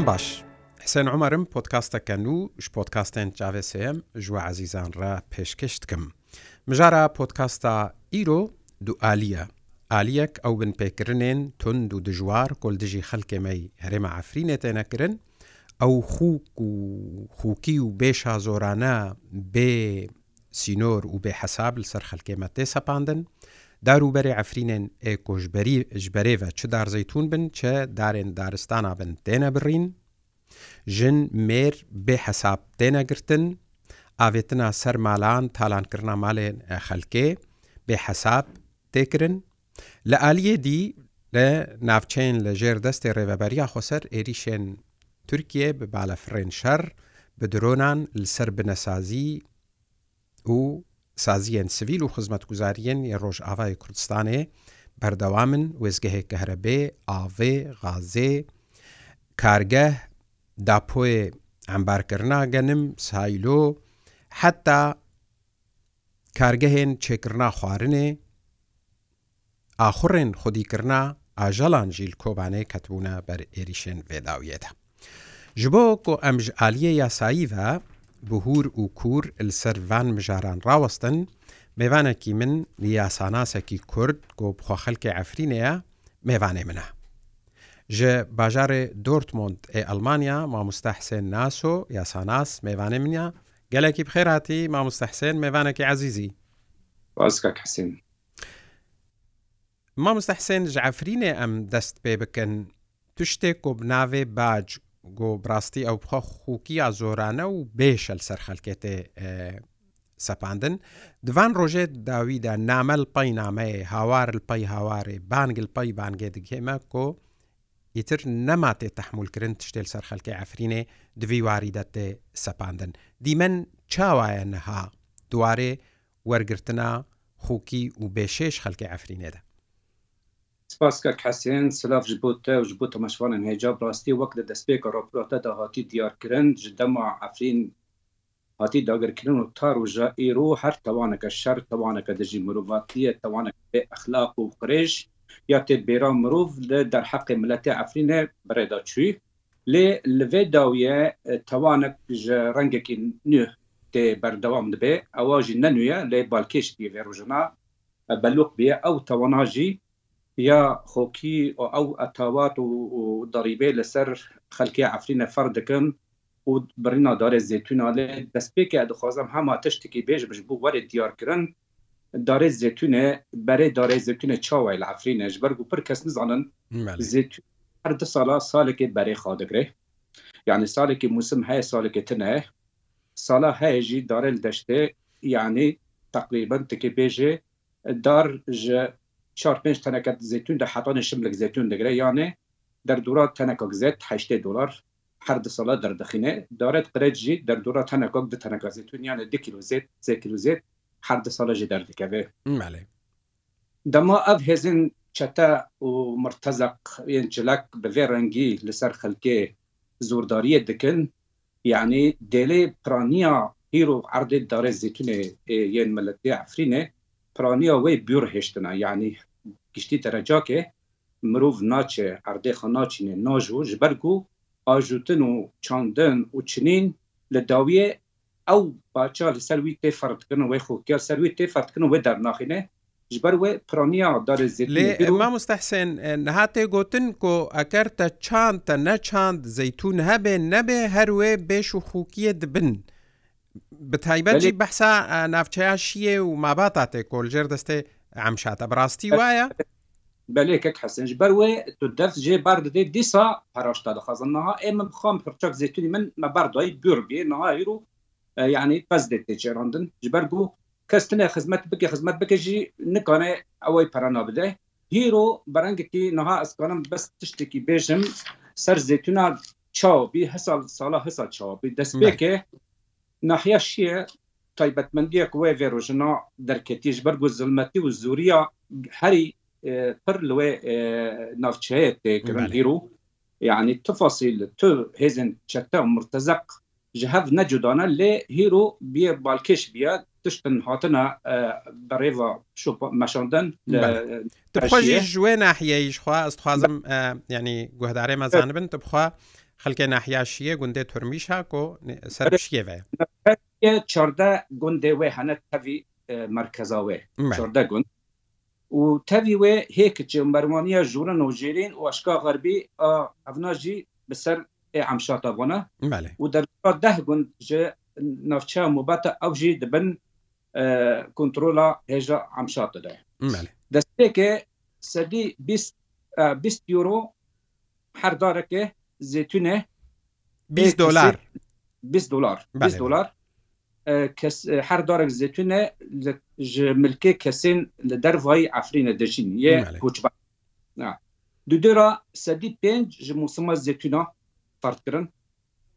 ئەم باش حسێن عمەرم پۆتکاستەکەن و ش پۆتکاستێن چاVسم ژوە عزیزانڕە پێشکەش دکم مژارە پۆتکاستە ئیرۆ دوعالیە ئالیەک ئەو بن پێکردنێن تند و دژوار کلدژی خەلکێمەی هەرێمە ئافرینێ تێنەکردن ئەو خوک و خوکی و بێشا زۆرانە بێ سینۆر و بێ حەساب لەسەر خەلکێمە تێ سەپاندن داروبەری ئەفرینێن ئێکۆژبەری ژبەرێڤە چ دارزەیتون بن چە دارێن دارستانە بن تێنە بڕین ژن مێر بێ حەساب تێنەگرتن ئاوێتنا سەر مالان تالانکردنا مالێن خەلکێ بێ حەساب تێکردن لە ئالیە دی لە ناوچەین لە ژێر دەستی ڕێبەبەریا خۆسەر عێریشێن تورکیە بە بالە فرێن شەر بە درۆنان لەسەر بنەسازی و سازیەن سویل و خزمەت گوزاریەن ی ڕۆژ ئاوای کوردستانێ بەردەوامن وێزگەهێک کە هەرەبێ ئاوێ غازێ کارگە داپۆێ ئەمبارکردناگەنم سایلۆ حتا کارگەهێن چێکردنا خواردنێ ئاخڕێن خودیکردنا ئاژەڵان ژیل کۆبانەیە کەتبوونە بەر ئێریشێن وێداویێتە. ji bo ku em ji aliye yasayî ve بهور و کوور لەسەر ڤان مژاران ڕاوەستن میێوانێکی من یاساناسێکی کورد گۆبخوا خەلکی ئەفرینەیە میێوانێ منە. ji bajarê Dortmund ê Almanya mamoste Hsên Naso ya Sanas mêvanê min ya gelekî bi xêratî mamoste Hsên mêvanekî ezîzî. Hsên. Mamoste Hsên ji Efrînê em dest pê bikin tu tiştê ku bi navê bac گۆ بڕاستی ئەو بخە خوکییا زۆرانە و بێشەل سەر خەلکێتێ سەپاندن دوان ڕۆژێت داویدا نامەل پەی نامەیە هاوار پەی هاوارێ بانگل پەی بانگێ دگێمە کۆ ئیتر نەماتێ تحملکردن تشتێل سەر خەلکی ئەفرینێ دوی واری دەتێ سەپاندن دیمەن چاوایە نەها دوارێ وەرگرتنا خوکی و بێشێش خەلکی ئەفرینێدا سپاسکە کەسێن سلاف ji بۆ te ji بۆ تەمەشوانن هێجا ڕاستی وەک لە دەستپێک ڕۆپلۆتە دا هاتی دیارکردن ji dema ئەفرین هاتی داگرکردن و تار و ژە ئێرو هەر توانەکە شەر توانەکە دژی مرۆڤاتیە توانەکە بێ ئەخلاق و قرێش یا تێ بێرا مرۆڤ لە دەرحەقی ملەتی ئەفرینە بەڕێدا چوی لێ لەێ داویە توانک ji ڕەنگێکی نوێ تê berdewam dibe ewa jî nenûye lê balkêş diye vêrojina belok bê ew tewana jî یا خۆکی ئەو ئەتاوات و دەریبێ لەسەر خەلکی ئەفرینە فەر دەکەن و برنا دارێ زێتونالێ دەستپێکی دەخوازم هەما تشتێکی بێژ بش بوو وەرە دیارکردن دارێ زێتونە بەرێ دارێ زێتونە چاوای لە ئەفرینە ژبەر و پر کەس نزانن هەر دو سالا سالێکی بەرێ خادەگرێ یعنی سالێکی موسم هەیە سالێکی تنە سالا هەیەژی دارێ دەشتێ یعنی تقریبا تکی بێژێ دار ji چهار پێنج تەنەکە زیتون دە حتانە شملك زیتون دەگرێ یانێ دەردورا تەنەکەک زێت هشتێ دلار هەر دە ساڵە دەردەخینێ دارێت قرێتژی دەردورا تەنەکەک دە تەنەکە زیتون یانە دی کیلو زێت سێ کیلو زێت هەر دە ساڵە ژی دەردەکەوێ دەما ئەف هێزن چەتە و مرتەزق جلک بەێ ڕەنگی لەسەر خەلکێ زۆرداریە دکن یعنی دێلێ پرانیا هیر و عردێ دارێ زیتونێ یەن ملەتی ئەفرینێ پرانیا وی بیور هێشتنا یعنی گشتی تەرەجاکێ مرۆڤ ناچێ ئەردێخە ناچینێ ناژوە ji ber ku ئاژوتن و çandin û çinîn li dawiyê ew baça li ser wî tê ferdikin wê xkiya ser wî tê ferdikin wê dernaxîne ji ber wê piraniya darê zêma mustehsên niha tê gotin ku eker te çand te neçand zeytûn hebe nebe her wê bêş û xûkiye dibin bi taybetî behsa navçeya şiyê û mabata tê kol jêr destê ئەم شاتە بڕاستی وایە belekek hesin ber wê tu dev jê ber didê dîsa heraşta dixazin niha ê min bixam pirçak zêtunî min me berdayî gürbiye nihayî û yanî pez dê têçerandin ji ber got kes tune xizmet bike xizmet bike jî nikane ew perana bide hîro berengekî niha ezkanim bes tiştekî bêjim ser zêtuna çawbî hesa sala hesa çawbî destpêke nahiya şiye taybetmendiyek wê vêrojina derketî ji ber got zilmetî û zûriya herî پر لێ ناوچەیە تێکردن هیر و یعنی تفاصیل تو هێزن چەکتە مرتزق ji hev necudana lê hîro biyê balkêş biya tiştin hatina berêva meşandin ji ji nahiyeyî xwa dixwazim yanî guhdarê mezan bin tu bixwa xelkê nahiyaşiye gundê turmîşa ku serşiye ve çarde gundê wê hene tevî merkeza wê çarde gund û tevî wê hêkiçi berwaniya jûra nojêrên û eşka xerbî evna jî bi ser emşata vana û derba deh gund ji navçeya mobeta ew jî dibin kontrola hêja emşata de destpêke sedî bîst euro her darekê zêtûne 20 dolar 20 dolar 20 dolar her darek zetûne ji milkê kesên li dervayî Efrîne deşîn ye koçba Du dera sedî pênc ji musima zetûna farkirin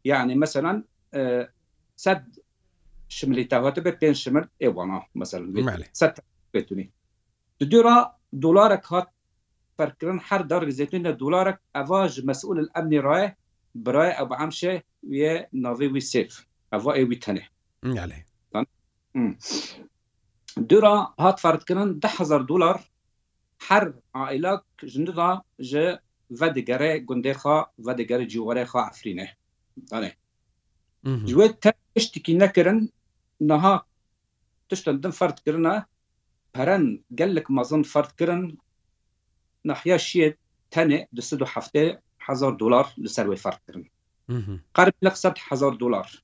yani mesela sed şimlî tehatı be pênc şimir êwana mesela setûnî Du dera dolarek hat فرکردن هر دار زیتون دلارک اواج مسئول الامنی رای برای ابو عمشه و ناوی وی سیف اوا ای وی تنه دوورە هات فردکردن دههزار دولار هەر عائلك ژدا ji ve digere gundêxa ve digere ciwarêxa Efrîne Ji te tiştekî nekirin niha tiştin din ferdkirine peren gelek mezin ferdkirin nehiya şiye tenê di sid heftê hezar dolar li ser wê ferdkirin qerb li sed hezar dolar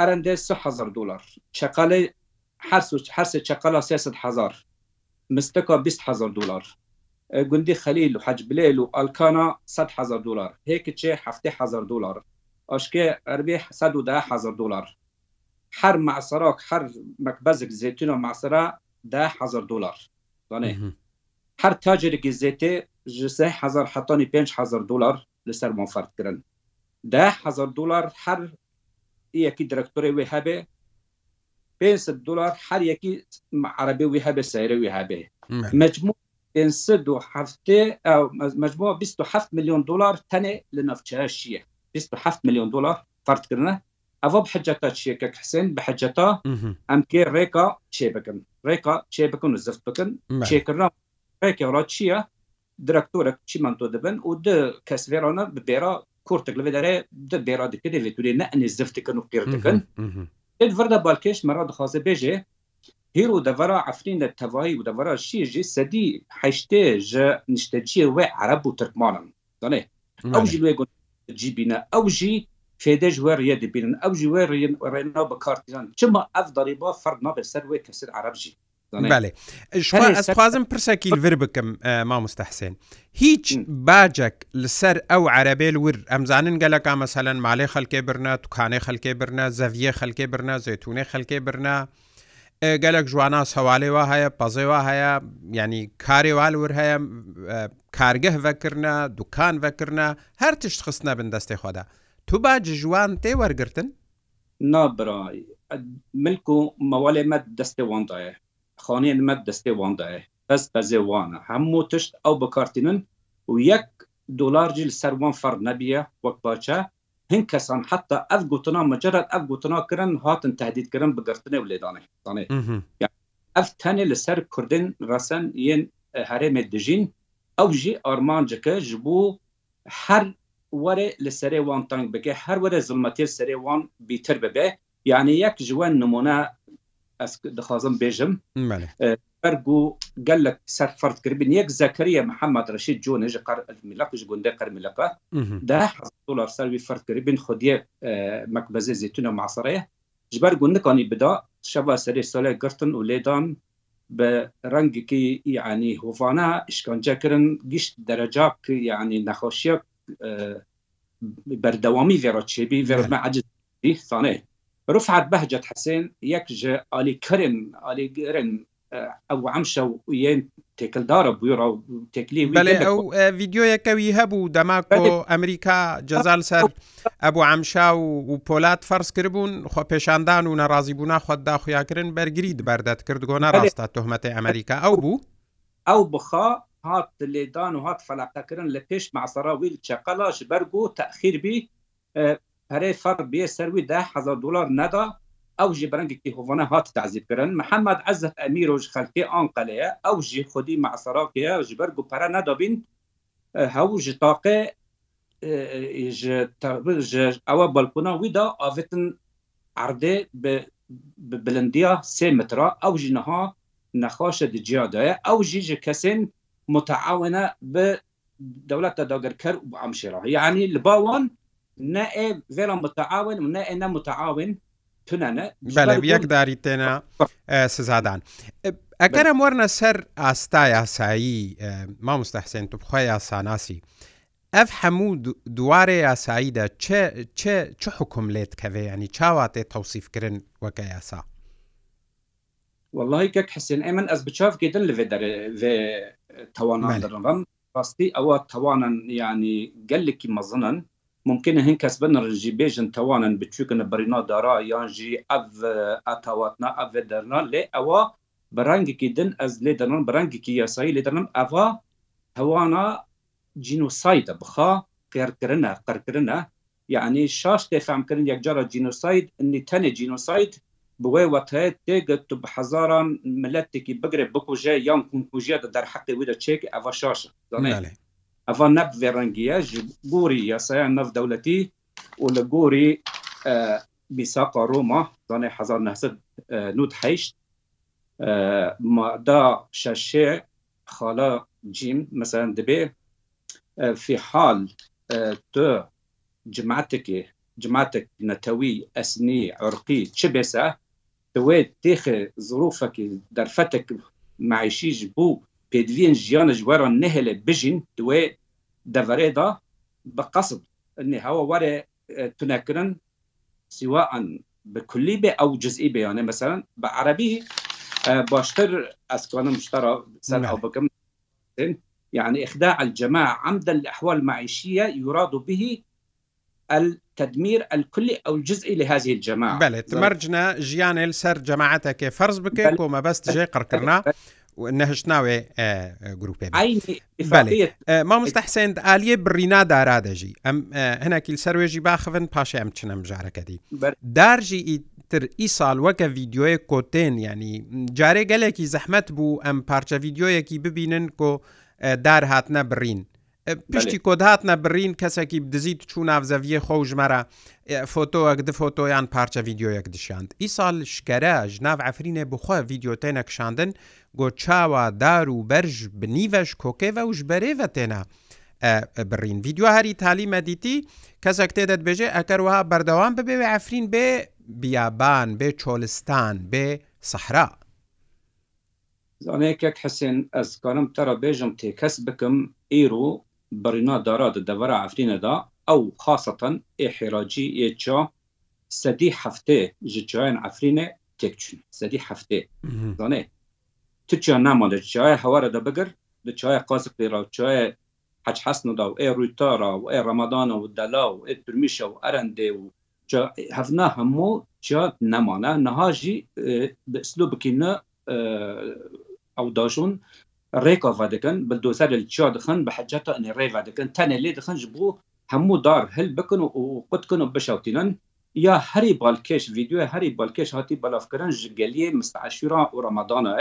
ئەرەندە 1000 دلار چقالی هەر هەرسە چقالا 300هزار مستەکە 200هزار دلار گوندی خەلیل و حەجبلێل و ئەلکانە 100هزار دلار هێک چێ هزار دلار ئاشکێ ئەربێ 1000هزار دلار هەر معسەراک هەر مەکبەزێک زیتون و معسەرا دههزار دلار دانێ هەر تاجێکی زێتێ ji se hezar hetanî 5 hezar dolar li ser manferdkirin. De hezar dolar her یەکی درکتۆری وێ هەبێ 500 دلار هەر یەکی عربی وی هەبێ سەیرەوی هەبێ مجموع مجموع 27 میلیۆن دلار تەنێ لە نەفچە شیە 27 میلیۆن دلار فردکردە ئەوە بحجەتە چیەکە حسێن بە حجەتە ئەمکێ ڕێکا چێ بکەن ڕێکا چێ بکەن و زفت بکەن چێکردنا ڕێکێڕات چییە درکتۆرە چیمان تۆ دەبن و د کەسێرانە ببێرا kortek li derre de bêra dike de vêturê ne enê ziv dikin û qîr dikin Êd vir de balkêş mera dixwaze bêje hêro devera Efrîn de tevayî û devera şîr jî sedî heştê ji nişteciye we Arab û Tirkmanin zanê ew jî wê cî bîne ew jî fêdej wer ye dibînin ew jî wê rêna bi kartiran çima ev dariba fer nabe ser wê kesin Arab jî بەێ ئەسخوازم پرسەکی ور بکەم مامۆستەحسێن هیچ باجێک لەسەر ئەو عربێل ور ئەمزانن گەلەکە مەسەلەن ماڵی خەلکێ برنا توکانێ خەلکێ برنا زەویە خەلکێ برنا زێتونێ خەلکێ برنا گەلک جوانە سەواالێەوە هەیە پەزێوە هەیە ینی کارێوال ور هەیە کارگەه ڤەکردە دوکان ڤەکردە هەر تشت خستنە بن دەستی خۆدا تو باج ژوان تێ وەرگتن نابرای ملک و مەواڵێ مە دەستی وانتایە خانیان مە دەستێ وانداە بەس بەزێ وانە هەموو تشت ئەو بکارتینن و یەک دلار جیل سەروان فەر نەبیە وەک باچە هەن کەسان حتا ئەف گوتنا مەجرد ئەف گوتنا کرن هاتن تهدیدکردن بگرتنێ و لێدانێ ئەف تەنێ لەسەر کوردن ڕەسەن یەن هەرێمێ دژین ئەو ژی ئارمانجەکە ji بوو هەر وەرە لە سەرێ وان تنگ بکە هەر وەرە زمەتی سەرێ وان بیتر ببێ یعنی یەک ژوان نمونە دخوازم بێژم بەرگ و گەل لە سەر فردکردن یەک زەکەریە محەممەد ڕشید جۆنێژ قەرمیلقش گوندە قەرمیلقە دا دلار سەروی فردکردن خودیە مەکبەزە زیتونە ماسەیە ji ber gundikkanî bida şeva serê sale girtin û lêdan bi rengekî yanî hovana işkance kirin gişt dereca ki yanî nexşiya berdewamî vera çêbî verme eciz sanê رفعت بهجة حسين يكج علي كرن علي كرن ئەو ئەمشە یەن تێکلدارە بووڕە تێکلی ئەو ڤیددیۆیەکەوی هەبوو دەماکۆ ئەمریکا جەزال سەر ئەبوو ئەمشا و و پۆلات فەرز کردبوون خۆ پێشاندان و نەڕازیبوونا خۆتدا خویاکردن بەرگری دبەردەت کرد گۆنا ڕاستا تۆحمەتی ئەمریکا ئەو بوو ئەو بخا هات لێدان و هات فەلاقەکردن لە پێش ماسەرا ویل چقەلاش بەرگ و تەخیربی پرێ فەر بێ سەروی ده هزار دلار نەدا ئەو ژی بەرەنگێکی هۆڤانە هات تعزیبکردن محەممەد عزت ئەمیرۆژ خەلکی ئان قەلەیە ئەو ژی خودی مەعسەراکیە ژ بەرگ و پەرە نەدابین هەو ژ تاقێ ئەوە بەلکونا ویدا ئافتن عردێ بلندیا سێ مترا ئەو ژینەها نەخواشە دجیادایە ئەو ژی ژ کەسێن متعاونە بە دەولەتە داگەرکەر و ئەمشێرا یعنی لە باوان نائب غير متعاون ونائب متعاون تونانە بەە یەکداری تێنە سزادان. ئەگەرم وەرنە سەر ئاستا یاسایی مامۆستەحسێن تو بخۆی یاساناسی. ئەف هەموو دووارێ یاساییدا چ حکم لێت کەوێ ینی چاواتێ تەوسیفکردن وەکە یاسا. والله کەک حسێن ئەمن ئەس بچاف گێتن لەێ تەوانان دەڕم ڕاستی ئەوە تەوانن ینی گەلێکی مەزنن ممکنە هەن کەس بنڕژی بێژن توانن بچووکن بەرینا دارا یانژی ئەڤ ئەتاواتنا ئەڤ دەرنا لێ ئەوە بەرەنگێکی دن ئەز لێ دەنان بەرەنگێکی یاسایی لێ دەنم ئەڤا هەوانا جینوسایدە بخا قێرکردنە قەرکردنە یعنی شاش تێخامکردن یەکجارە جینوساید نی تەنێ جینوساید بوێ وەتەیە تێگە تو بە هزاران ملەتێکی بگرێ بکوژێ یان کوکوژیە دەر حقی ویدە چێک ئەڤە شاشە دەێ ئەڤان نەب ڤێڕەنگیە ji گۆری یاسایە نەف دەولەتی و لە گۆری بیساقا ڕۆما زانێ 1990 مادا شەشێ خالا جیم مثلا دەبێ في حال تۆ جمعتێکی جمعتك نتوي أسني عرقي تشبسة توي تيخي ظروفك درفتك معيشي جبو پێدوین ژیانە ژوەران نهێلێ بژین دوێ دەڤێدا بە قەسب هەوە وەرێ تونەکردن سیواان بکلی بێ ئەو جزئی بەیانێ مەسەرەن بە عربی باشتر ئەسکانم شتەرا سەر هەو بکەم يعني إخداع الجماعة عمدا لأحوال معيشية يراد به التدمير الكلي أو الجزئي لهذه الجماعة بلى تمرجنا جيان سر جماعتك فرز بك وما بس تجي قرقرنا نەهشتناوێ گروپێ مامۆستا حسێنند ئالیە بڕینا دارادەژی ئەم هەنەکیل سەروێژی باخەن پاشە ئەم چنە مژارەکەدی دارژی تر ئیساڵ وەکە ڤیددیۆیە کۆتێن ینی جارێ گەلێکی زەحمت بوو ئەم پارچە ڤیددیۆیەکی ببینن کۆ دار هاتنە بڕین پشتی کۆدهاتە برین کەسێکی دزیت چوو ناوزەویە خۆ ژمەرە فۆتۆەک د فۆتۆیان پارچە یددیویەک دیشاند ئیسال شکەرە ژناو ئەفرینێ بخۆ یددیۆتەنە کشاندن گۆ چاوە دار و بەرژ بنیڤش کۆکێڤە وش بەرێڤە تێنە برین یددیو هەری تالیمە دیتی کەسێک تێدەت بێژێ ئەکەروها بەردەوام ببێوێ ئەفرین بێ بیابان بێ چۆلستان بێ سەحرا. زانەیەکێک حسێن ئەسکارم تەرە بێژم تێکەس بکەم ئیرۆ برنا دارا د دورا عفرینه دا او خاصتا احراجی ایچا سدی هفته جچاین عفرینه تک چون سدی هفته زانه تو چا نماده چای هواره ده بگر د چای قاسق پیرا چای حج حسن دا و ای رویتارا و ای رمضان و دلا و ای پرمیشا و ارنده و چا هفنا همو چا نمانه نهاجی بسلوب کنه او داجون ڕێکڤ دەکەن بلدۆسەر چا دخن بە حجتە ئەنی ڕێڤ دەکەن تەنە لێ دخنج بوو هەموو دار هەل بکن و قوتکن و بشوتینن یا هەری بالکش ویددیو هەری بالکش هاتی بەلافکردن ژگەلیە مستعشرا و ڕمەدانە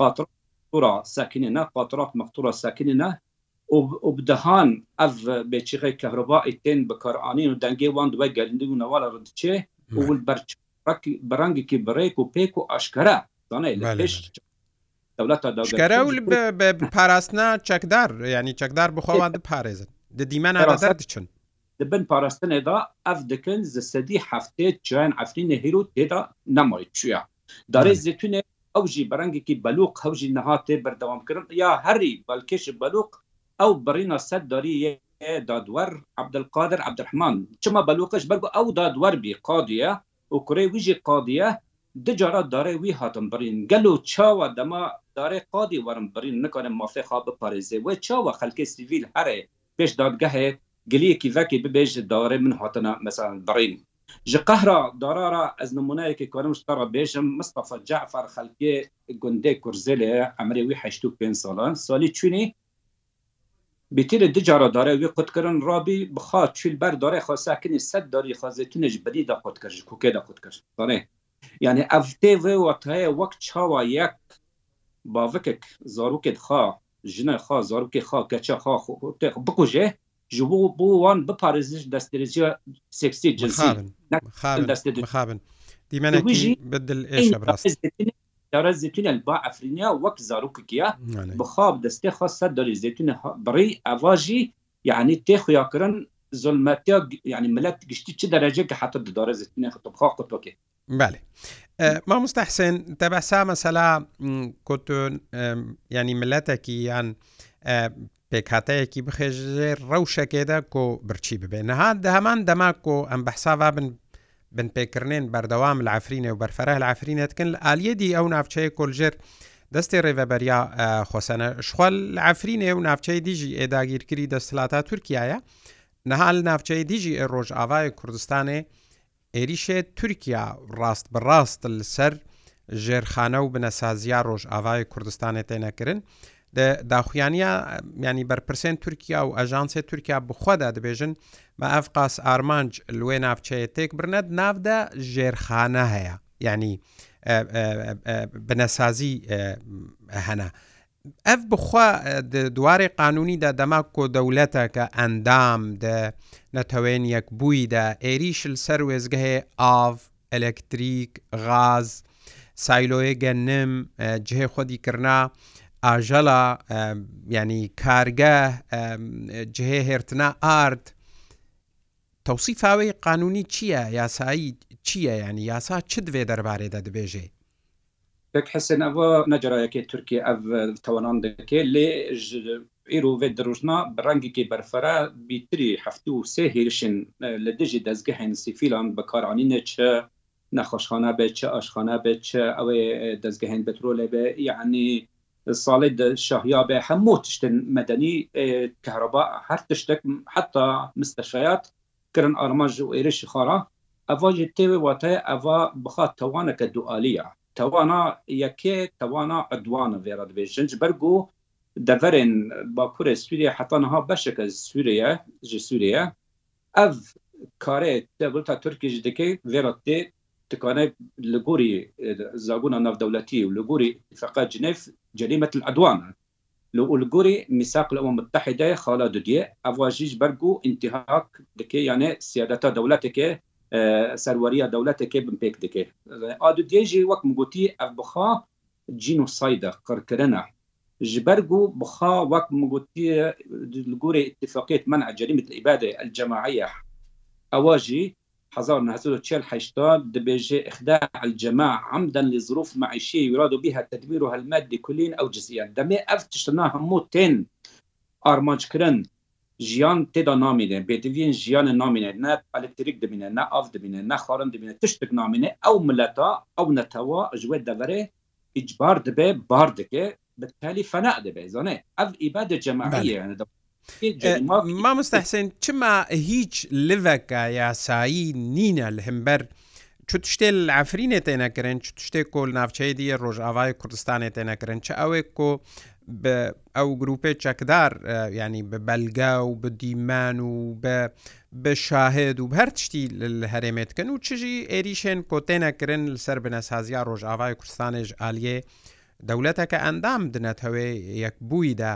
پاتورا ساکنە پاترات مەختورا ساکنە و بدەهان ئەف بێچیغی کەهربا تێن بەکارانین و دەنگێ وان دوای گەلندی و نەواە ڕچێ و بەرڕنگێکی بڕێک و پێک و ئاشکرە دانێ لەش دەوڵەت پاراستنا چەکدار ینی چەکدار بخواوان پارێزن دە دیمانە دەچن بن پاراستنێدا ئەف دەکەن زە سەدی هەفتێ چیان ئەفرینە هیرو تێدا نەمای چیا دارێ زیتونێ ئەو ژی بەرەنگێکی بەلوق هەوژی نەهاتێ بەردەوامکردن یا هەری بەلکش بەلوق ئەو برینە سەد داری دادوەر عبدقادر عبدرحمان چما بەلوقش بەرگ ئەو دادوەر بی قادە و کوڕێ ویژی قادە دجارات دارێ وی هاتم برین گەل و چاوە دەما دارê qadî werin birîn nikane mafê xa biparêzê wê çawa xelkê sivîl herê pêş dadgehê giliyekî vekê bibêj ji darê min hatina mesela birîn ji qehra darara ez numunayekê karim ji tara bêjim Mustafa Cafer xelkê gundê Kurzelê emirê wî heştû pênc salan salî çûnî Bitîrê di cara darê wê qutkirin rabî bixa çûl ber darê xasekinî sed darî xazetûnê ji bedî da qutkir ji kukê da qutkir darê yani ev tê vê wataye wek çawa yek bavekek zarokê xa jine xa zarokê xa keça xa bikuje ji bo bo wan biparêziş destrejiya seksî cinsî داره زیتون با افرینیا وەک زارروکیا بخاب دەستێ خوا سەر دەری زیتون بڕی ئەواژی یعنی تێ خویاکردن زلمەتیا یعنی ملت گشتی چ دەرەجێ کە حتە داره زیتونێ خخوا قوتۆکێ بله مامۆستا حسێن دەبەسا مەسەلا کتون ینی ملەتێکی یان پێکاتەیەکی بخێژێ ڕەوشەکێدا کۆ برچی ببێ نەها دەمان دەما کۆ ئەم بەحساوا بن بن پێکردێن بەردەوام لە ئافرینێ و بەرفەرە لە ئافرینێتکن لە ئالیەدی ئەو ناوچەیە کۆلژێر دەستی ڕێڤەبەریا خۆسەنە شخواڵ لە ئافرینێ و ناوچەی دیژی ئێداگیرکری دەسلاتا تورکایە نەها لە ناوچەی دیژی ئێ ڕۆژ ئاوای کوردستانی عێریشێ تورکیا ڕاست بەڕاست لەسەر ژێرخانە و بنەسازیا ڕۆژ ئاوای کوردستانی تێنەکردن داخوایانە ینی بەرپرسێن تورکیا و ئەژانسی تورکیا بخوادا دەبێژن بە ئەفقاس ئارمانج لێ ناوچەیە تێک برنەت ناودا ژێرخانە هەیە ینی بنەسازی هەنا. ئەف بخوا دوارێ قانونیدا دەما کۆدەولەتە کە ئەندام نەتەوێن یەک بوویدا عێریشل سەر وێزگەهێ ئاڤ ئەلەکتریک غاز سایلۆیە گەنم جێ خۆدیکردنا ئاژەلا ینی کارگە جهێ هێرتنا ئارد تەوسیفاوەی قانونی چییە یاسایی چییە ینی یاسا چ دوێ دەربارێدا دەبێژێ پێک حسن ئەوە نەجارایەکە تورکی ئەv تەوانان دەکێ لێ ئیرو vê dirojna bi rengekî berfere bîtirî heftû sê hêrişin li dijî dezgehên sîfîlan bikaranîne çi nexweşxana be çi aşxana be çi ew ê dezgehên petrolê be yanî salê de şahiya be hemû tiştin medenî kehraba her tiştek heta misteşeyat kirin arma ji êrişî xara eva jî tê wê wate eva bixa tewaneke dualiya تەوانا یەکێ تەوانا ئەدوانە وێرە دەبێژن بەرگ و دەڤەرێن باکوورە سووریا حتانها بەشەکە سوورە ji سوورە ئەv کارێ دەگوتا تورکیش دەکەی وێرە دێ تکانە لە گۆری زابوونە ناودەولەتی و لە گۆری فقا جنف جەریمەت ئەدوانە لولگوري ميثاق الامم المتحده خاله دوديه افواجيج برغو انتهاك دكي يعني سيادتها دولتك سەروەریە دەولەتێکێ بم پێک دکێ ئادو دێژی وەک مگوتی ئەف بخوا جین و سایدە قڕکردە جبرج بخا وەک مگوتی گورێ اتفاقیت من عجریمت عیبادە الجماعە ئەواژی 1940 دبيجي إخداع الجماعة عمدا لظروف معيشية يراد بها تدميرها المادي كليا أو جزئيا دمي أف تشتناها موتين أرمانج كرن ژیان تێدا نامینێ بێتوین ژیانە نامینێ نە ئەلکتریک دەبینە نە ئاف دەبینە نەخوارن دەبینە تشتێک نامینێ ئەو ملەتا ئەو نەتەوە ژێ دەبەرێ ئیجبار دەبێ بار دەکێ بەتالی فەنا دەبێ زانێ ئەف ئیبادە جەماعیە مامستەحسێن چما هیچ لڤەکە یاسایی نینە لە هەمبەر چوت شتێ ئەفرینێ تێنەکردن چ شتێک کۆل ناوچەی دیە ڕۆژاوای کوردستانی تێنەکردن چ ئەوێ کۆ ئەو گروپێ چەکدار ینی بە بەلگا و بە دیمان و بە بە شاهد و هەر شتی هەرێمێتکن و چژی عێریشێن کۆتێنەکردن لەسەر بنەسازیا ڕۆژاوای کوردستانێژ ئالیێ دەولەتەکە ئەندام دنەتەوێ یەک بوویدا.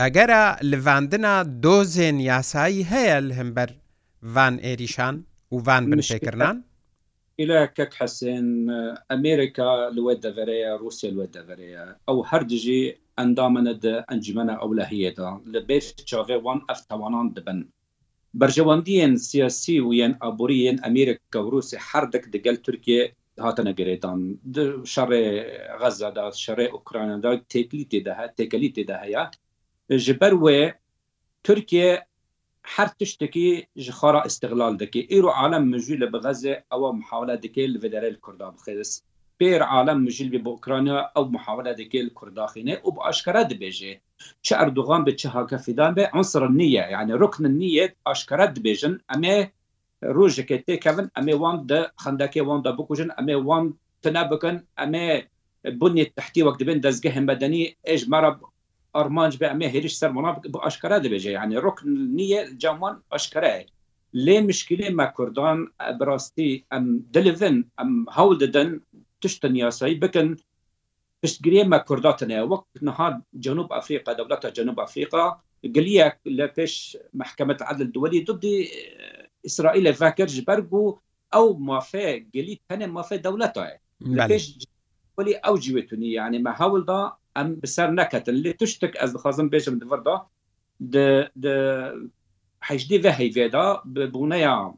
ئەگەرە لڤاندنا دۆزێن یاسایی هەیە هەمبەر ڤان عێریشان و ڤان بنشێکردان؟ إلى كك حسين أمريكا لو دەڤەیە رووسیا لو دەڤەیە ئەو هەردژی ئەندامنە de ئەنجمەە ئەولەهەیەدا لە بێت چاوێوان ئەف تەوانان دەبن بەرژەوەندیەن سیاسی ویان ئابوریەن ئەمریکا و رووسی هەردەك دەگەل تورکێ هاتنە گرێدان شەڕێ غەزەدا شەڕێ ئوکرایندا تێکلی تێدا تێکەلی تێدا هەیە ji ber wê Türkiye her tiştekî ji xara istiqlal dike îro alem min jî li bi xeze ewa mihawla dike li vedarel Kurda bixêz پێر عالم مژل بێ بۆ ئوکرانیا ئەو محاولە دەکەل کورداخینێ و بە ئاشکرا دەبێژێ چه ئەردوغان بە چه هاکەفیدان بێ ئەسر نییە یعنی ڕکن نییە ئاشکرا دەبێژن ئەمێ ڕۆژەکە تێکەون ئەمێ وان دە خندەکە واندا بکوژن ئەمێ وان تنا بکەن ئەمێ بنی تحتی وەک دەبن دەستگە هەمبەدەنی ئێژ مەرە ئەرمانج بە ئەمێ هێرش سەر مناب بە ئاشکرا دەبێژێ یعنی ڕکن نییە جاوان ئاشکرای لێ مشکلی مە کوردان بڕاستی ئەم دلڤن ئەم هەول دەدەن تشتن یاسایی بکن پشتگیری ما کورداتنه وقت نهاد جنوب افریقا دولت جنوب افریقا قليك لبيش محكمة العدل الدولي ضد إسرائيل فاكر جبرجو أو ما في قلي كان ما في دولته لبيش ولي أو جوتني يعني ما حاول دا أم بسر نكت اللي تشتك أز خازم بيش من دفر دا د د حشدي فهي فيدا ببنيا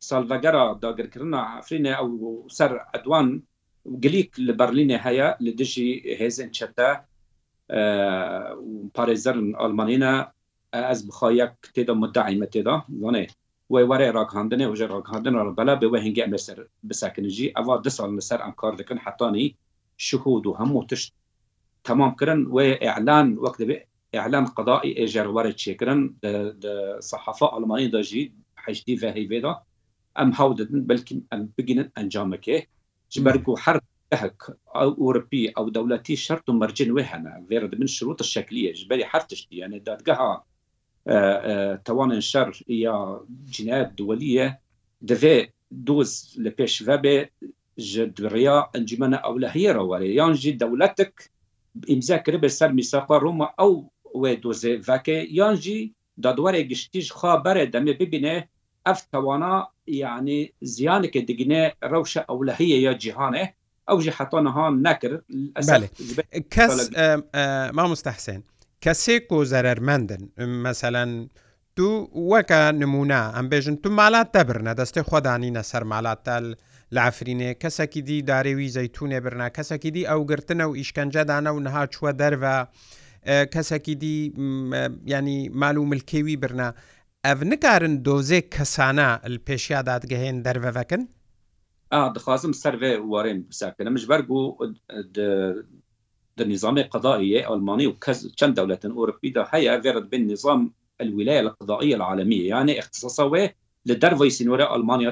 سالفاجارا دا كرنا عفرينا أو سر أدوان گلیک لە بەرلینە هەیە لە دژی هێزن چەتە پارێزەرن ئەلمانینە ئەس بخواەک تێدا مدعیمە تێدا زانێ وی وەرە ڕاکاندنێ وژە ڕاکاندن بەلا بێ هەنگگە لەسەر بساکنجی ئەوا دە سال لەسەر ئەم کار دەکەن حتانی شخود و هەموو تشت تمامکردن و ئەعلان وەک دەبێت اعلان قضائي اجر ورد شكرن الصحافه المانيه داجي حشدي فهي بيضا ام هودن بلكن ام بجنن انجامك ji ber ku her hek ew Ewropî ew dewletî şert û mercin wê hene vêr dibin şirota şekliye ji berî her tiştî yani dadgeha tewanên şer ya cinayet duweliye divê دوز li pêş vebê ji duriya encumene ewlehiyê re were yan jî dewletik imza kiribe ser mîsaqa Roma ew wê dozê veke yan jî dadwarê giştî ji xwa berê demê bibîne ev tevana yani ziyaneke digine rewşe ewlehiye ya cîhanê ew jî heta niha nekir kes ma mustehsen kesê ku zerermendin meselen tu weke nimûne em bêjin tu malat te birne destê xwedanîne ser malat tel لافرینێ کەسەکی دی دارێوی زەتونێ برنا کەسەکی دی ئەو گرتنە و ئیشکەنجەدانە و نەها چوە دەرە کەسەکی دی ینی مال و ملکێوی برنا ئەv نکارن دۆزێک کەسانە پێشیا دادگەهێن دەرڤەکەن دخوازم سەرێ وارێن بساکەم ژبەر بوو نظامی قضائیه آلمانی و چند دولت اروپی دا هيا غيرت بين نظام الولاية القضائية العالمية يعني اختصاصه لدروي سنورة ألمانيا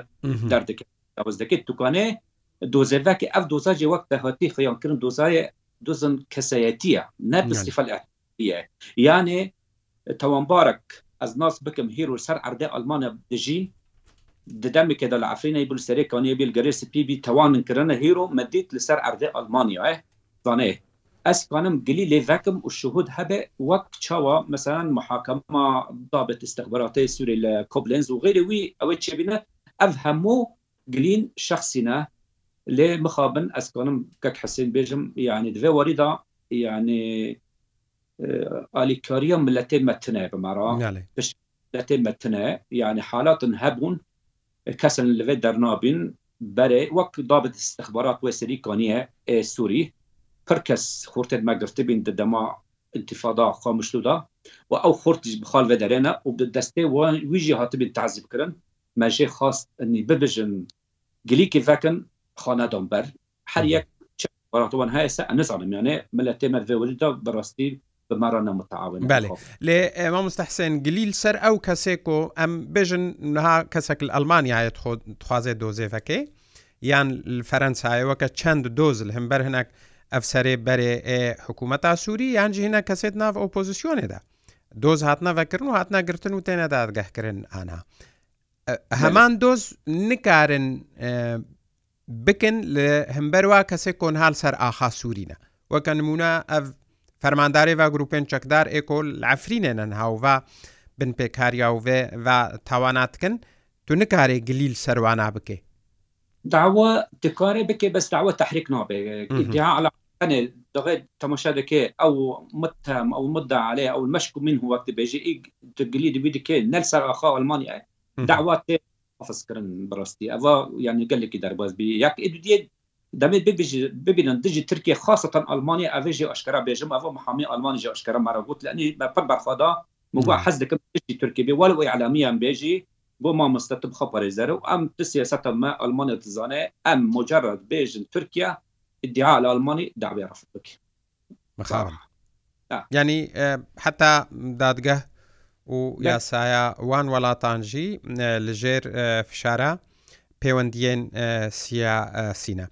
دردك دوزدك تكانه دوزفك اف دوزاج وقت هاتي خيان كرن دوزاي دوزن كسياتية نه بصفة الاحتياطية يعني توانبارك ez nas bikim hêr û ser erdê Almanya dijî di demekê de li Efrînê bil serê kaniye bil gerê spîbî tewanin kirine hêro medît li ser erdê Almanya zanê ez kanim gilî lê vekim û şuhud hebe wek çawa mesela muhakema dabet istixbaratê Sûrê li Koblenz û xêrê wî ew çêbîne ev hemû gilîn şexsîne lê mixabin ez kanim kek hesên bêjim yani divê warî da yani alikariya milletê me tune bi mera milletê me tune yani halatin hebûn kesin li vê dernabin berê wek dabit istixbarat we serîkaniye ê Sûî pir kes xurtê me girtibin di dema انتفاضا خامشلو دا و او خورتج بخال و درنه و به دسته و ویجی هاتبین تعذیب کرن مجه خواست انی ببجن گلی که فکن خانه دان بر هر یک چه براتوان هایسه نزانم یعنی ملتی مدوی وجود دا براستی بمەڕەنە متعاون بەێ لێ ئێمە مستەحسێن گلیل سەر ئەو کەسێک و ئەم بێژن نها کەسێک لە ئەلمانیایەت خوازێ دۆزێفەکەی یان فەرەنسایەوەکە چەند دۆز هەم بەر هەنک ئەفسەرێ بەرێ حکوومەتا سووری یانجیهینە کەسێت ناو ئۆپۆزیسیۆنێدا دۆز هاتنەڤەکردن و هاتنەگرتن و تێنە دادگەهکردن ئانا هەمان دۆز نکارن بکن لە هەمبەروا کەسێک کۆنهال سەر ئاخا سوورینە وەکە نمونە ئەف فەرماندارێ و گروپێن چەکدار ئێکۆل ئەفرینێنن هاوڤ بن پێکاریاوێ و تاواناتکن تو نکارێ گلیل سەروانە بکێ داوە دکارێ بکێ بەس داوە تحریک نابێ دغير تماشا دكي او متهم او مدعى عليه او المشكو منه وقت بيجي تقليد بيدك نلسر اخا المانيا دعوات حافظ كرن براستي افا يعني قال لك دار باز بي ياك ادو دي دەمێت ببینن دژی ترکیه خاصەن ئەلمانیا ئەێژی ئەشکرا بێژم ئەوە محامی ئەلمانی ئەشکرا مەراگووت لەنی بەپەر بەرخوادا مگووا حەز دەکەم دژی ترکی بێ وال ئەوی علامیان بێژی بۆ ما مستتب خە پارێزەر و ئەم سیاستە مە ئەلمانیا دزانێ ئەم مجرد بێژن ترکیا ادعاء الألماني دعوة رفضك مخابر يعني حتى دادگه و یاسایە وان وڵاتانجی لەژێر فشارە پەیوەندیێن سیاسینە.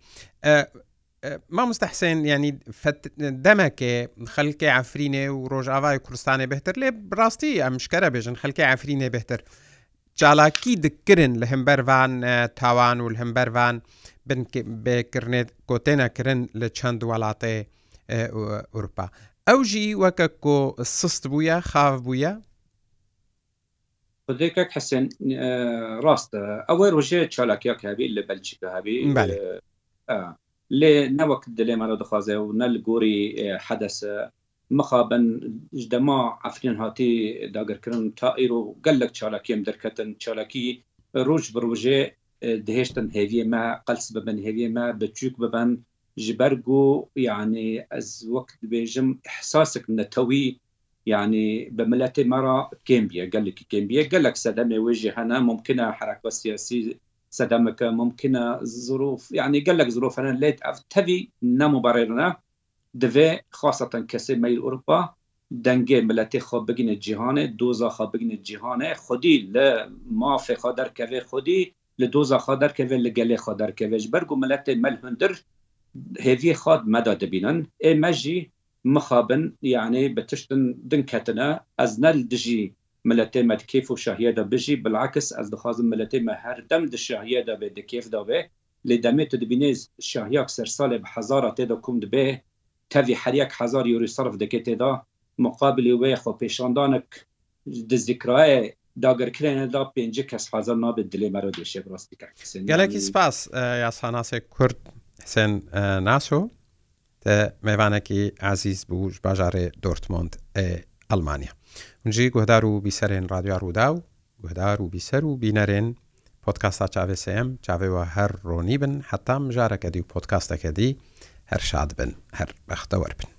مامۆستا حسێن ینی دەمەکێ خەلکە ئەفرینێ و ڕۆژاوای کوردستانی بهتر لێ ڕاستی ئەمشکەرە بێژن خەلکە ئەفرینێ بهتر. چالاکی دکردن لە هەمبەروان تاوان و هەمبەروان بکردێت کۆتێنەکردن لە چەند وڵاتێ ئوروپا. ئەو ژی وەکە کۆ سست بووە خاف بووە خودێکێک حسن ڕاستە ئەوە ڕژێ چالاکیا کابی لە بەلچی هەبی لێ نەوەک دلێ مەرە دەخوازێ و نە لە گۆری حەدەسە مخابن دەما ئەفرین هاتی داگرکردن تا ئیرۆ گەلک چالاکیم دەرکەتن چالاکی ڕۆژ بڕژێ دهێشتن هێویێ مە قەلس ببن هێویێ مە بچوک ببن ji ber got yanî ez wek dibêjim hesasek netewî يعني بملتي مرة كيمبيا قال لك كيمبيا قال لك سدم يوجه هنا ممكنة حركة سياسية سدمك ممكنة ظروف يعني قال لك ظروف أنا ليت تبي نمو بريرنا دفي خاصة كسي ميل أوروبا دنگه ملتی خواب بگین جهانه دوزا خواب بگین جهانه خودی ل مافی خواد در کوی خودی ل دوزا خواد در کوی ل گلی خواد در کوی برگو ملتی مل هندر هیوی خواد مداد بینن ای مجی مخابن يعني بتشتن دنكتنا أزنا الدجي ملتي مد كيف وشهية دا بجي بالعكس أز دخازم ملتي ما هر دم دا شهية دا بي دا كيف دا بي لدمي تدبينيز شهية كسر صالب حزارة تدا كم دبي تفي حريك حزار يوري صرف دكي تدا مقابل وي خو بيشاندانك دا ذكرائي داگەرکرێنەدا پێنج کەس حەزار نابێت دلێ مەرە دێشێ ڕاستیکە گەلێکی سپاس یاساناسێک کورد حسێن ناسۆ میوانێکی ئازیز بوو باژارێ دۆرتمۆند ئەلمانیا منجی گوهدار و بیسەرێن رادیۆ ڕوودا و گوهدار و بیسەر و بینەرێن پۆتکاستا چاوێسم چاوێەوە هەر ڕۆنی بن حتام ژارەکەدی و پۆتکاستەکەدی هەر شاد بن هەر بەختەوە بن